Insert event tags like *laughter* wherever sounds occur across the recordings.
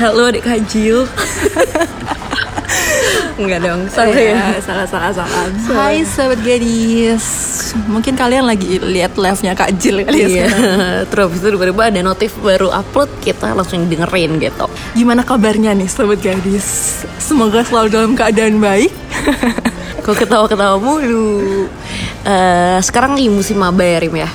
Halo adik kajil. *laughs* Enggak dong, sorry ya. salah salah salah. Hai sobat gadis. Mungkin kalian lagi lihat live-nya Kak Jil kali ya Iya, sekarang. terus itu tiba-tiba ada notif baru upload kita langsung dengerin gitu. Gimana kabarnya nih sobat gadis? Semoga selalu dalam keadaan baik. Kok ketawa-ketawa mulu. Eh, sekarang lagi musim maba ya Rim ya.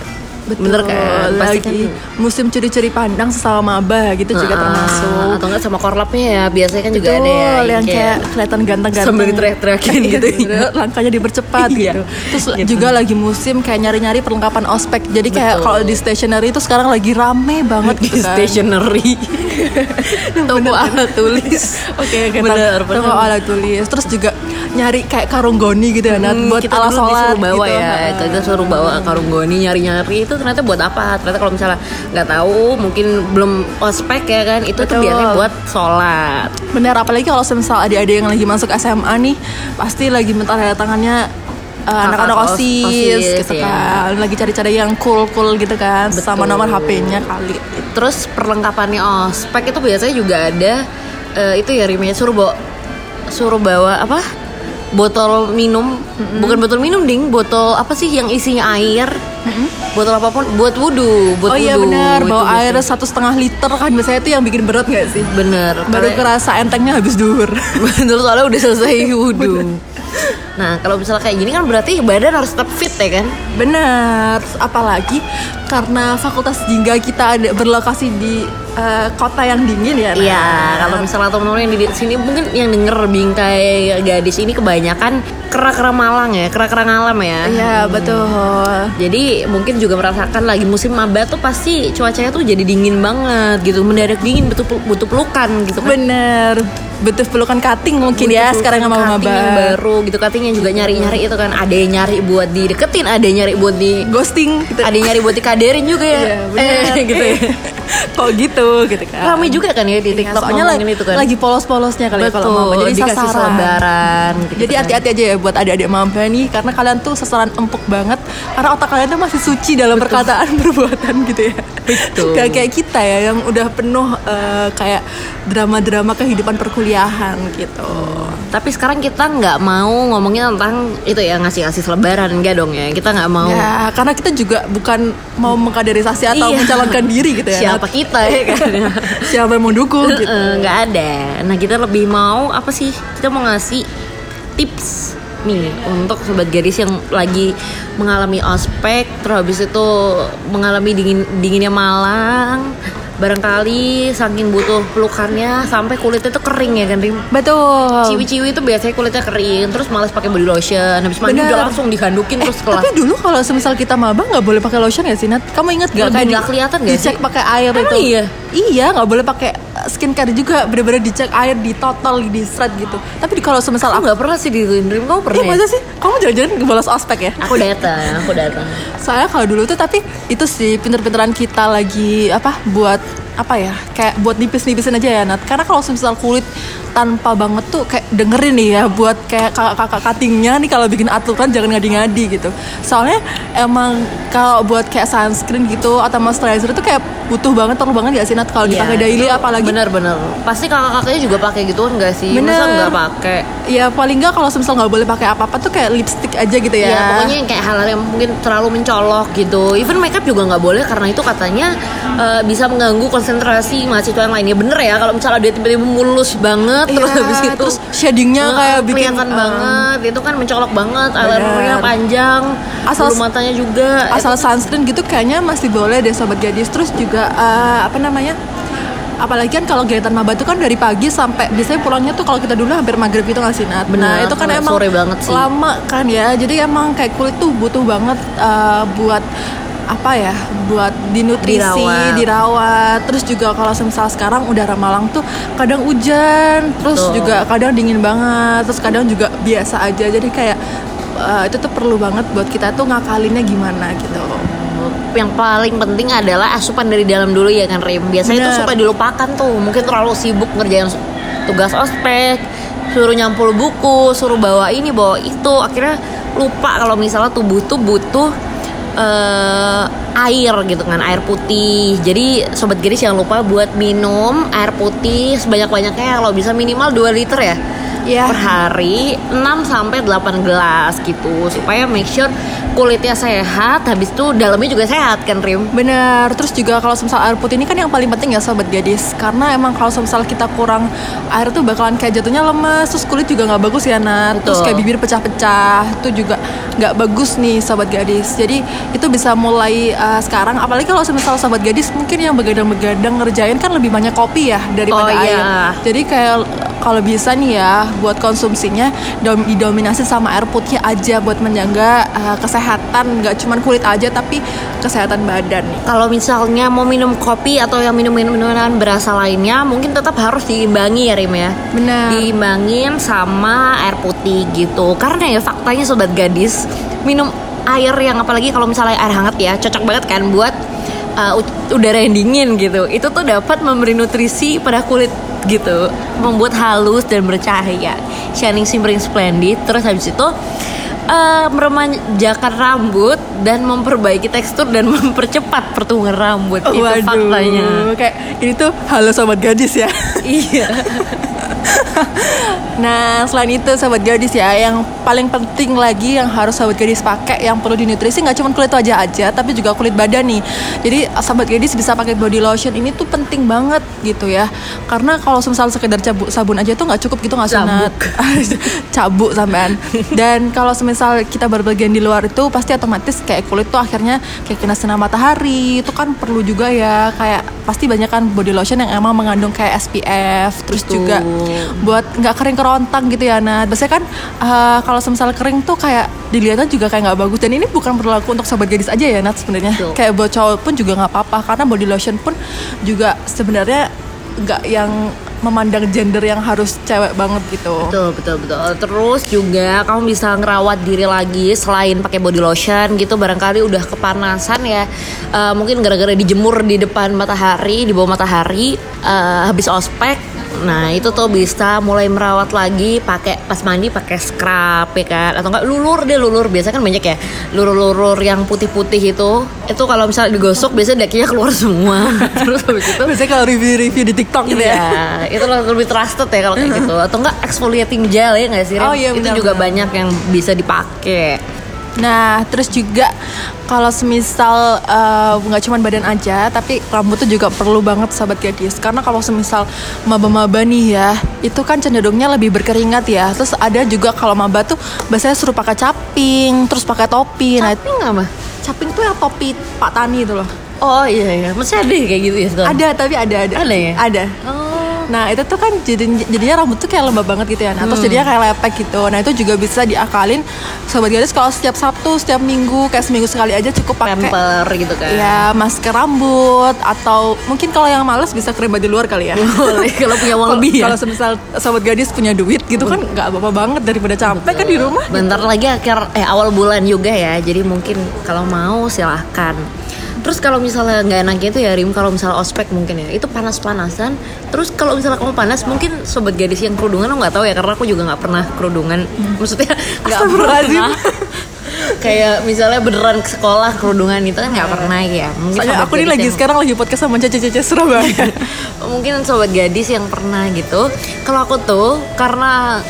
Bener kan? Pasti lagi kan musim curi-curi pandang sesama maba gitu juga Ah, termasuk. atau enggak sama korlapnya ya biasanya kan juga ada ya Betul, yang kayak kelihatan ganteng-ganteng. sambil diteriak-teriakin gitu. *laughs* langkahnya dipercepat Iya, gitu. Terus gitu. juga lagi musim kayak nyari-nyari perlengkapan ospek. Jadi kayak Betul. kalau di stationery itu sekarang lagi rame banget di gitu kan. stationery. *laughs* Toko alat tulis. Oke, oke, bener toko bener. Alat tulis. Terus juga nyari kayak karung goni gitu ya, Nat, Hmm, buat kita dulu sholat bawa gitu. ya kita suruh bawa karung goni nyari-nyari itu ternyata buat apa ternyata kalau misalnya nggak tahu mungkin belum ospek ya kan itu tuh Betul. biasanya buat sholat Bener, apalagi kalau misal adik-adik yang lagi masuk SMA nih, pasti lagi minta tanda tangannya uh, anak-anak osis, OSIS, gitu ya. kan. Lagi cari-cari yang cool-cool gitu kan, sama Betul. nomor HP-nya kali. terus perlengkapannya ospek itu biasanya juga ada eh, itu ya rimnya suruh bawa suruh bawa apa botol minum bukan botol minum ding botol apa sih yang isinya air botol apa pun buat wudhu buat oh iya benar, bawa air satu setengah liter kan biasanya itu yang bikin berat gak sih? bener Baru karena- kerasa entengnya habis duhur. *laughs* Betul soalnya udah selesai *laughs* wudhu. Nah kalau misalnya kayak gini kan berarti badan harus tetap fit ya kan? Benar, apalagi karena Fakultas Jingga kita ada berlokasi di eh, kota yang dingin ya. Iya. Kalau misalnya teman-teman yang di sini mungkin yang denger bingkai gadis ini kebanyakan kera-kera Malang ya, kera-kera ngalam ya. Iya betul. Jadi mungkin juga merasakan lagi musim maba tuh pasti cuacanya tuh jadi dingin banget gitu, mendadak dingin butuh butuh pelukan gitu kan. Bener, butuh pelukan cutting mungkin ya Butuh sekarang sama yang baru gitu cutting yang juga nyari-nyari itu kan ada yang nyari buat dideketin ada yang nyari buat di Ghosting gitu. ada yang nyari buat dikaderin juga ya Iya, bener. *laughs* eh, gitu ya *laughs* Kok gitu gitu kan. ramai juga kan ya di Iya, TikTok soalnya lagi, itu kan lagi polos-polosnya kali ya betul kalau maba jadi dikasih sasaran. selebaran gitu Jadi kan. hati-hati aja ya buat adik-adik maba nih karena kalian tuh sasaran empuk banget karena otak kalian tuh masih suci dalam perkataan *laughs* perbuatan gitu ya. Betul. Gak kayak kita ya yang udah penuh eh, kayak drama-drama kehidupan perkuliahan gitu. tapi sekarang kita nggak mau ngomongin tentang itu ya ngasih-ngasih selebaran enggak dong ya kita nggak mau Ya, karena kita juga bukan mau mengkaderisasi atau Iya. mencalonkan diri gitu ya. siapa kita ya kan *laughs* Siapa yang mau dukung gitu. Nggak ada. Nah kita lebih mau apa sih kita mau ngasih tips nih untuk sobat gadis yang lagi mengalami ospek terus habis itu mengalami dingin dinginnya Malang barangkali saking butuh pelukannya sampai kulitnya tuh kering ya kan Rim Betul. ciwi-ciwi itu biasanya kulitnya kering terus malas pakai body lotion habis mandi Bener. udah langsung dihandukin terus kelas Tapi dulu kalau semisal kita maba nggak boleh pakai lotion ya sih? Kamu inget gak kayak nggak kelihatan nggak dicek sih? pakai air Emang itu? iya? Iya nggak boleh pakai skincare juga bener-bener dicek air di total di shred gitu. Tapi kalau semisal aku nggak pernah sih di Dream kamu pernah Iya ya? masa sih? Kamu jangan-jangan bolos ospek ya? aku datang aku datang Soalnya kalau dulu tuh tapi itu sih pinter-pinteran kita lagi apa buat apa ya kayak buat nipis-nipisin aja ya Nat karena kalau misal kulit tanpa banget tuh kayak dengerin nih ya buat kayak kakak-kakak cuttingnya nih kalau bikin aturan jangan ngadi-ngadi gitu. Soalnya emang kalau buat kayak sunscreen gitu atau moisturizer itu kayak butuh banget perlu banget gak sih Nat kalau dipakai daily? Apalagi bener-bener pasti kakak-kakaknya juga pakai gituan gak sih? Masa Bener. nggak pakai? Ya paling nggak kalau misal nggak boleh pakai apa-apa tuh kayak lipstick aja gitu ya, ya pokoknya yang kayak hal-hal yang mungkin terlalu mencolok gitu. Even makeup juga nggak boleh karena itu katanya eh, bisa mengganggu konsentrasi mahasiswa yang lainnya. Bener ya kalau misalnya dia tiba-tiba mulus banget terus Iya, habis itu terus shadingnya eh, kayak bikin kelihatan eh, banget. Itu kan mencolok banget eyelinernya panjang Asal- bulu matanya juga. asal sunscreen gitu kayaknya masih boleh deh sobat gadis. Terus juga eh, apa namanya apalagi kan kalau kegiatan maba itu kan dari pagi sampai biasanya pulangnya tuh kalau kita dulu hampir maghrib gitu nggak sih Nat? nah Benar, itu kan emang sore banget sih. lama kan ya. Jadi emang kayak kulit tuh butuh banget eh, buat apa ya buat dinutrisi Dirawat. dirawat terus juga kalau semisal sekarang udara Malang tuh kadang hujan terus Betul. juga kadang dingin banget terus kadang juga biasa aja jadi kayak eh, itu tuh perlu banget buat kita tuh ngakalinnya gimana gitu yang paling penting adalah asupan dari dalam dulu ya kan Rim biasanya itu Bener. suka dilupakan tuh mungkin terlalu sibuk ngerjain tugas ospek suruh nyampul buku suruh bawa ini bawa itu akhirnya lupa kalau misalnya tubuh tuh butuh eh, air gitu kan air putih jadi sobat gadis jangan lupa buat minum air putih sebanyak banyaknya kalau bisa minimal 2 liter ya Iya. per hari 6 sampai 8 gelas gitu supaya make sure kulitnya sehat habis itu dalamnya juga sehat kan Rim? Bener, terus juga kalau misal air putih ini kan yang paling penting ya sobat gadis. Karena emang kalau misal kita kurang air tuh bakalan kayak jatuhnya lemes Terus kulit juga nggak bagus ya Nat. Terus kayak bibir pecah-pecah Itu juga nggak bagus nih sobat gadis. Jadi itu bisa mulai uh, sekarang. Apalagi kalau misal sobat gadis mungkin yang begadang-begadang ngerjain kan lebih banyak kopi ya daripada Oh, air. Iya. Jadi kayak kalau bisa nih ya buat konsumsinya dom- didominasi sama air putih aja buat menjaga uh, kesehatan nggak cuman kulit aja tapi kesehatan badan. Nih. kalau misalnya mau minum kopi atau yang minum minuman berasa lainnya mungkin tetap harus diimbangi ya Rim ya. Benar. diimbangin sama air putih gitu. Karena ya faktanya sobat gadis minum air yang apalagi kalau misalnya air hangat ya cocok banget kan buat uh, udara yang dingin gitu. Itu tuh dapat memberi nutrisi pada kulit gitu. Membuat halus dan bercahaya. Shining shimmering splendid. Terus habis itu uh, meremajakan rambut dan memperbaiki tekstur dan *laughs* mempercepat pertumbuhan rambut. Itu faktanya. Kayak ini tuh halo sobat gadis ya. iya *laughs* *laughs* Nah, selain itu sobat gadis ya, yang paling penting lagi yang harus sobat gadis pakai yang perlu dinutrisi nggak cuma kulit wajah aja, tapi juga kulit badan nih. Jadi sobat gadis bisa pakai body lotion ini tuh penting banget gitu ya. Karena kalau misal sekedar cabuk sabun aja tuh nggak cukup gitu nggak sunat. Cabuk *laughs* sampean. Dan kalau semisal kita berbagian di luar itu pasti otomatis kayak kulit tuh akhirnya kayak kena sinar matahari itu kan perlu juga ya kayak pasti banyak kan body lotion yang emang mengandung kayak SPF terus Betul. juga buat nggak kering kerontang gitu ya. Nah biasanya kan eh, kalau semisal kering tuh kayak dilihatnya juga kayak nggak bagus. Dan ini bukan berlaku untuk sobat gadis aja ya Nat sebenarnya. Kayak buat cowok pun juga nggak apa-apa. Karena body lotion pun juga sebenarnya nggak yang memandang gender yang harus cewek banget gitu Betul betul betul. Terus juga kamu bisa ngerawat diri lagi selain pakai body lotion gitu barangkali udah kepanasan ya. Eh, mungkin gara-gara dijemur di depan matahari, di bawah matahari eh, habis ospek. Nah, itu tuh bisa mulai merawat lagi pakai pas mandi pakai scrub ya kan atau enggak lulur deh lulur. Biasa kan banyak ya lurur-lurur yang putih-putih itu. Itu kalau misalnya digosok biasanya dakinya keluar semua. *laughs* Terus habis itu biasanya kalau review-review di TikTok gitu ya Iya, itu lebih trusted ya kalau kayak gitu. *laughs* Atau enggak exfoliating gel ya nggak sih? Ren? Oh, iya, itu benar, juga benar. banyak yang bisa dipakai. Nah, terus juga kalau semisal eh, nggak cuma badan aja, tapi rambut tuh juga perlu banget sahabat gadis. Karena kalau semisal maba-maba nih ya, itu kan cenderungnya lebih berkeringat ya. Terus ada juga kalau maba tuh biasanya suruh pakai caping, terus pakai topi. Nah, Tapi nggak mah? caping tuh yang topi Pak Tani itu loh. Oh iya iya, masih ada ya kayak gitu ya sekarang? Ada tapi ada ada. Ada ya? Ada. Oh. Nah itu tuh kan jadi jadinya rambut tuh kayak lembab banget gitu ya. Nah, terus jadinya kayak lepek gitu. Nah itu juga bisa diakalin sobat gadis kalau setiap Sabtu, setiap Minggu, kayak seminggu sekali aja cukup pakai Pamper gitu kan? ya masker rambut atau mungkin kalau yang males bisa krim di luar kali ya. Boleh *laughs* kalau punya uang lebih ya. Kalau semisal sobat gadis punya duit gitu kan nggak apa-apa banget daripada capek kan di rumah. Bentar lagi akhir eh awal bulan juga ya. Jadi mungkin kalau mau silahkan. Terus kalau misalnya nggak enaknya itu ya Rim kalau misalnya ospek mungkin ya itu panas-panasan. Terus kalau misalnya kamu panas mungkin sobat gadis yang kerudungan lo nggak tahu ya karena aku juga nggak pernah kerudungan. Maksudnya nggak pernah. *laughs* Kayak misalnya beneran ke sekolah kerudungan itu kan nggak pernah ya. Mungkin Soalnya aku nih lagi yang- sekarang lagi podcast sama Cece-Cece Surabaya. *laughs* mungkin sobat gadis yang pernah gitu kalau aku tuh karena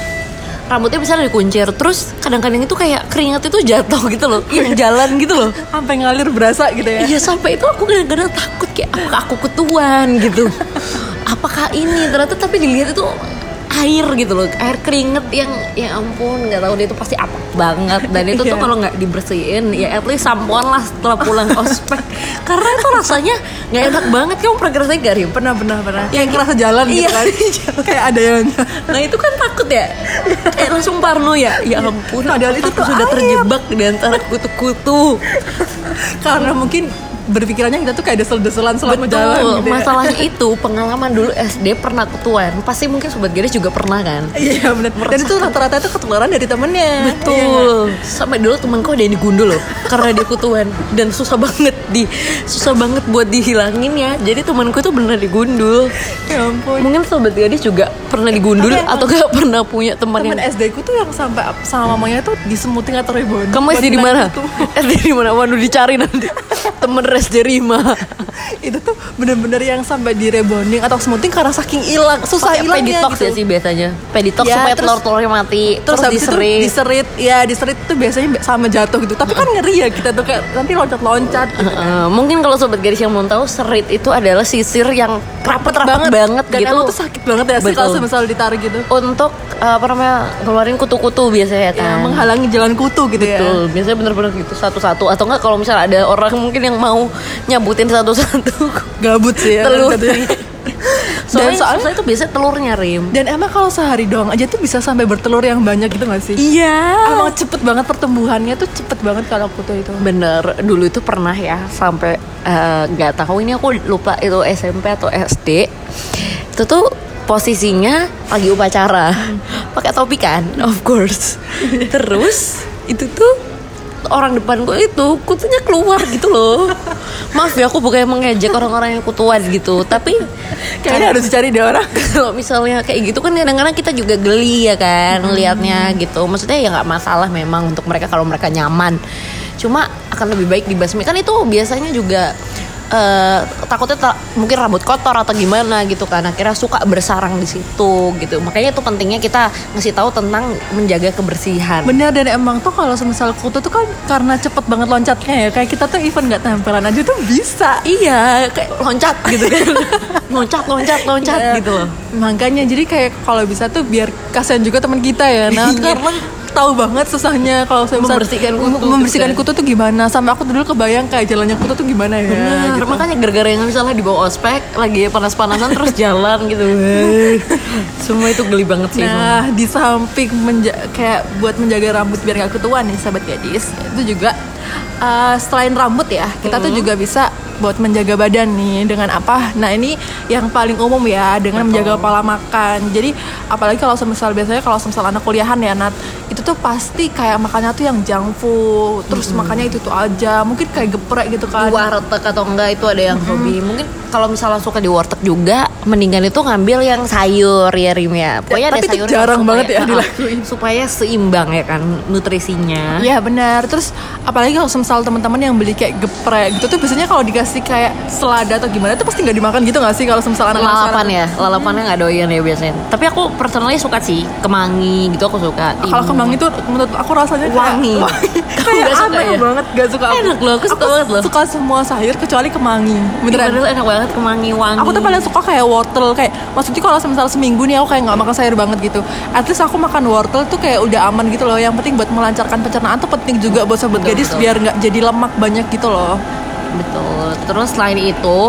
rambutnya bisa dikuncir. Terus kadang-kadang itu kayak keringat itu jatuh gitu loh. Yang jalan gitu loh. *laughs* Sampai ngalir berasa gitu ya. iya sampai itu aku kadang-kadang takut kayak apakah aku ketuan gitu. *laughs* Apakah ini? Ternyata tapi dilihat itu air gitu loh air keringet yang ya ampun nggak tahu dia itu pasti apa banget dan itu tuh Iya. kalau nggak dibersihin ya at least sampoan lah setelah pulang ospek *laughs* karena itu rasanya nggak enak banget kamu pernah ngerasain gak Rim? Pernah pernah pernah. Yang kerasa jalan gitu Iya. kan. *laughs* kayak ada yang *laughs* Nah itu kan takut ya Kayak langsung parno ya Ya ampun Padahal itu tuh sudah air. terjebak di antara kutu-kutu karena mungkin berpikirannya kita tuh kayak desel-deselan selama jalan Betul, gitu ya. masalahnya *laughs* itu pengalaman dulu SD pernah ketuan. Pasti mungkin sobat gadis juga pernah kan? Iya benar. Dan itu rata-rata itu ketularan dari temennya. Iya nggak? Betul. Sampai dulu temanku ada yang digundul loh karena dia kutuan dan susah banget di susah banget buat dihilangin ya. Jadi temanku tuh bener digundul. Ya ampun. Mungkin sobat gadis juga pernah digundul Tapi atau gak pernah punya teman yang SD ku tuh yang sampai sama mamanya tuh disemutin atau rebon. kamu SD di mana? SD *laughs* di mana? Waduh dicari nanti. *laughs* Temen SD Rima. *laughs* itu tuh bener-bener yang sampai di rebonding atau smoothing karena saking hilang susah hilangnya peditox gitu. ya sih biasanya. Peditox Ya, supaya terus- telur-telurnya mati. terus, habis itu diserit. diserit ya diserit tuh biasanya sama jatuh gitu tapi kan ngeri ya kita tuh kayak nanti loncat-loncat gitu. Heeh, mungkin kalau sobat gadis yang mau tahu serit itu adalah sisir yang rapet-rapet banget, dan gitu tuh sakit banget ya sih kalau misal ditarik gitu untuk uh, apa namanya keluarin kutu-kutu biasanya ya, kan menghalangi jalan kutu gitu ya Betul, biasanya bener-bener gitu satu-satu atau enggak kalau misalnya ada orang mungkin yang mau nyabutin satu-satu gabut sih ya telur. katanya. *laughs* Soalnya, soalnya- soalnya itu biasanya telurnya rim. dan emang kalau sehari doang aja tuh bisa sampai bertelur yang banyak gitu gak sih Iya. emang cepet banget pertumbuhannya tuh cepet banget kalau kutu itu Bener, dulu itu pernah ya sampai eh, nggak tahu ini aku lupa itu SMP atau SD. Itu tuh posisinya lagi upacara, pakai topi kan, of course. Terus itu tuh orang depan gue itu kutunya keluar gitu loh. Maaf ya aku bukan mengejek orang-orang yang kutuan gitu, tapi kayaknya harus dicari deh orang. *laughs* kalau misalnya kayak gitu kan kadang-kadang kita juga geli ya kan melihatnya gitu. Maksudnya ya nggak masalah memang untuk mereka kalau mereka nyaman. Cuma akan lebih baik dibasmi. Kan itu biasanya juga eh, takutnya ta- mungkin rambut kotor atau gimana gitu kan. Akhirnya suka bersarang di situ gitu. Makanya itu pentingnya kita ngasih tahu tentang menjaga kebersihan. Bener dan emang tuh kalau semisal kutu tuh kan karena cepet banget loncatnya ya. Kayak kita tuh even gak tempelan aja tuh bisa. Iya kayak loncat gitu kan. *laughs* Loncat loncat loncat Iya. gitu loh. Makanya jadi kayak kalau bisa tuh biar kasihan juga teman kita ya *laughs* Nah karena tahu banget susahnya kalau saya Membersihkan kutu, membersihkan gitu kutu tuh gimana sampai aku dulu kebayang kayak jalannya kutu tuh gimana ya Bener, gitu. makanya gara-gara yang misalnya di bawah ospek lagi panas-panasan terus *laughs* jalan gitu. Semua itu geli banget sih. Nah, di samping menja- kayak buat menjaga rambut biar gak ketuan nih sahabat gadis, itu juga uh, selain rambut ya, kita tuh juga bisa buat menjaga badan nih dengan apa? Nah, ini yang paling umum ya dengan Betul. menjaga pola makan. Jadi, apalagi kalau semisal biasanya kalau semisal anak kuliahan ya, Nat, itu tuh pasti kayak makannya tuh yang junk food, terus makannya itu tuh aja, mungkin kayak geprek gitu Di kan. warteg atau enggak itu ada yang hobi. Mungkin kalau misalnya suka di warteg juga, mendingan itu ngambil yang sayur ya Rim ya. Pokoknya ada tapi itu sayur jarang banget ya *laughs* dilakuin. supaya seimbang ya kan nutrisinya. Iya benar. Terus apalagi kalau semisal teman-teman yang beli kayak geprek gitu tuh biasanya kalau dikasih kayak selada atau gimana tuh pasti nggak dimakan gitu nggak sih kalau semisal anak lalapan ya, lalapannya nggak doyan ya biasanya. Tapi aku personally suka sih kemangi gitu aku suka. Kalau kemangi tuh menurut aku rasanya kayak- Wangi. *laughs* *laughs* Kayak nggak suka aneh ya? banget gak suka aku. Enak loh, aku suka banget loh. suka semua sayur kecuali kemangi beneran Padahal enak banget kemangi wangi. Aku tuh paling suka kayak wortel kayak maksudnya kalau semisal seminggu nih aku kayak nggak makan sayur banget gitu. At least aku makan wortel tuh kayak udah aman gitu loh. Yang penting buat melancarkan pencernaan tuh penting juga buat sobat Betul, gadis betul. biar nggak jadi lemak banyak gitu loh. Betul. Terus selain itu,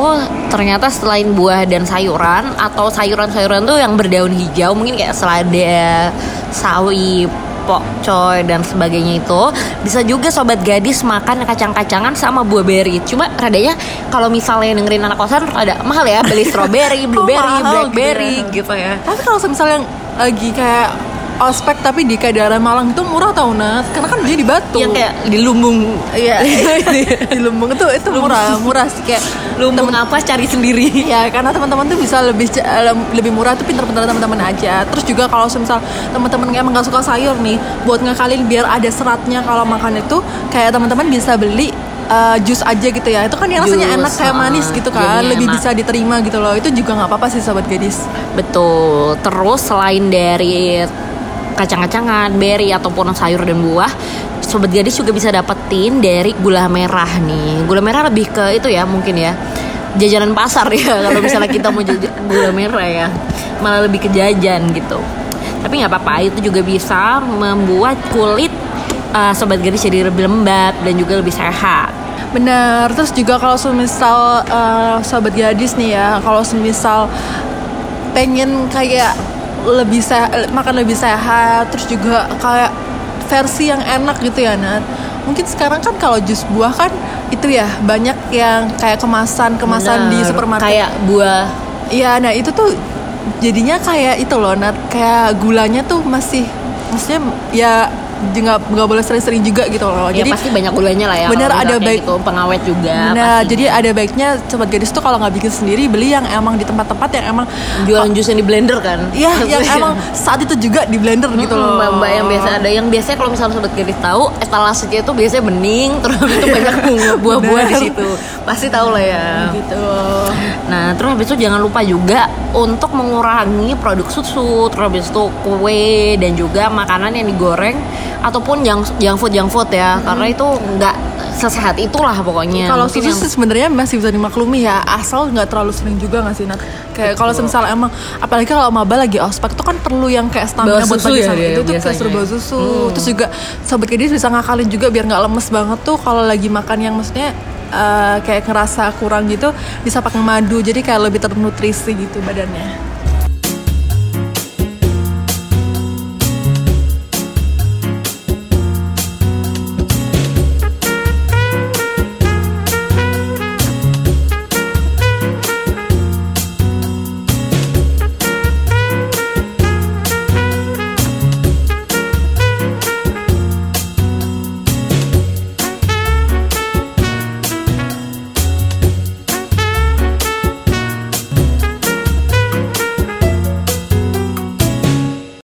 ternyata selain buah dan sayuran atau sayuran-sayuran tuh yang berdaun hijau, mungkin kayak selada, sawi, pokcoy dan sebagainya itu bisa juga sobat gadis makan kacang-kacangan sama buah beri. Cuma radanya kalau misalnya dengerin anak kosan ada mahal ya beli strawberry, *laughs* blueberry, mahal blackberry gitu gitu ya. Tapi kalau misalnya lagi kayak ospek tapi di kayak daerah Malang itu murah tau Nat Karena kan dia di Batu Yang kayak di lumbung Iya *laughs* Di Lumbung itu itu murah Murah sih kayak lumbung apa cari sendiri. Ya karena teman-teman tuh bisa lebih lem- lebih murah tuh pinter-pinter teman-teman aja. Terus juga kalau misal teman-teman emang gak suka sayur nih, buat ngakalin biar ada seratnya kalau makan itu kayak teman-teman bisa beli uh, jus aja gitu ya. Itu kan yang rasanya enak kayak ah, manis gitu kan, lebih enak. bisa diterima gitu loh. Itu juga nggak apa-apa sih sobat gadis. Betul. Terus selain dari kacang-kacangan, berry ataupun sayur dan buah, sobat gadis juga bisa dapetin dari gula merah nih. Gula merah lebih ke itu ya mungkin ya. Jajanan pasar ya *laughs* kalau misalnya kita mau jajan gula merah ya. Malah lebih ke jajan gitu. Tapi nggak apa-apa, itu juga bisa membuat kulit uh, sobat gadis jadi lebih lembab dan juga lebih sehat. Benar. Terus juga kalau semisal uh, sobat gadis nih ya, kalau semisal pengen kayak lebih sehat, makan lebih sehat, terus juga kayak versi yang enak gitu ya Nat. Mungkin sekarang kan kalau jus buah kan itu ya banyak yang kayak kemasan kemasan di supermarket kayak buah Iya, nah itu tuh jadinya kayak itu loh, Nat. Kayak gulanya tuh masih, maksudnya ya nggak nggak boleh sering-sering juga gitu loh. ya Jadi pasti banyak gulanya lah ya bener ada baik- gitu, pengawet juga Nah, pasti. jadi ada baiknya sobat gadis tuh kalau nggak bikin sendiri beli yang emang di tempat-tempat yang emang jualan jus yang di blender kan Iya, *laughs* yang emang saat itu juga di blender gitu loh. mbak yang biasa ada yang biasanya kalau misalnya sobat gadis tahu etalasenya itu biasanya bening *laughs* terus itu banyak bunga buah-buah di situ pasti tahu lah ya Gitu. Nah, terus habis itu jangan lupa juga untuk mengurangi produk susu, terus habis itu kue dan juga makanan yang digoreng ataupun yang junk food junk food ya, karena itu nggak sesehat itulah pokoknya. Kalau susu yang- sebenarnya masih bisa dimaklumi ya, asal nggak terlalu sering juga nggak sih Nat? Kayak kalau misalnya emang, apalagi kalau maba lagi ospek itu kan perlu yang kayak stamina Bawa buat pagi ya sama dia itu tuh kayak bawa susu. Terus juga sobat gadis bisa ngakalin juga biar nggak lemes banget tuh kalau lagi makan yang maksudnya eh, kayak ngerasa kurang gitu bisa pakai madu jadi kayak lebih ternutrisi gitu badannya.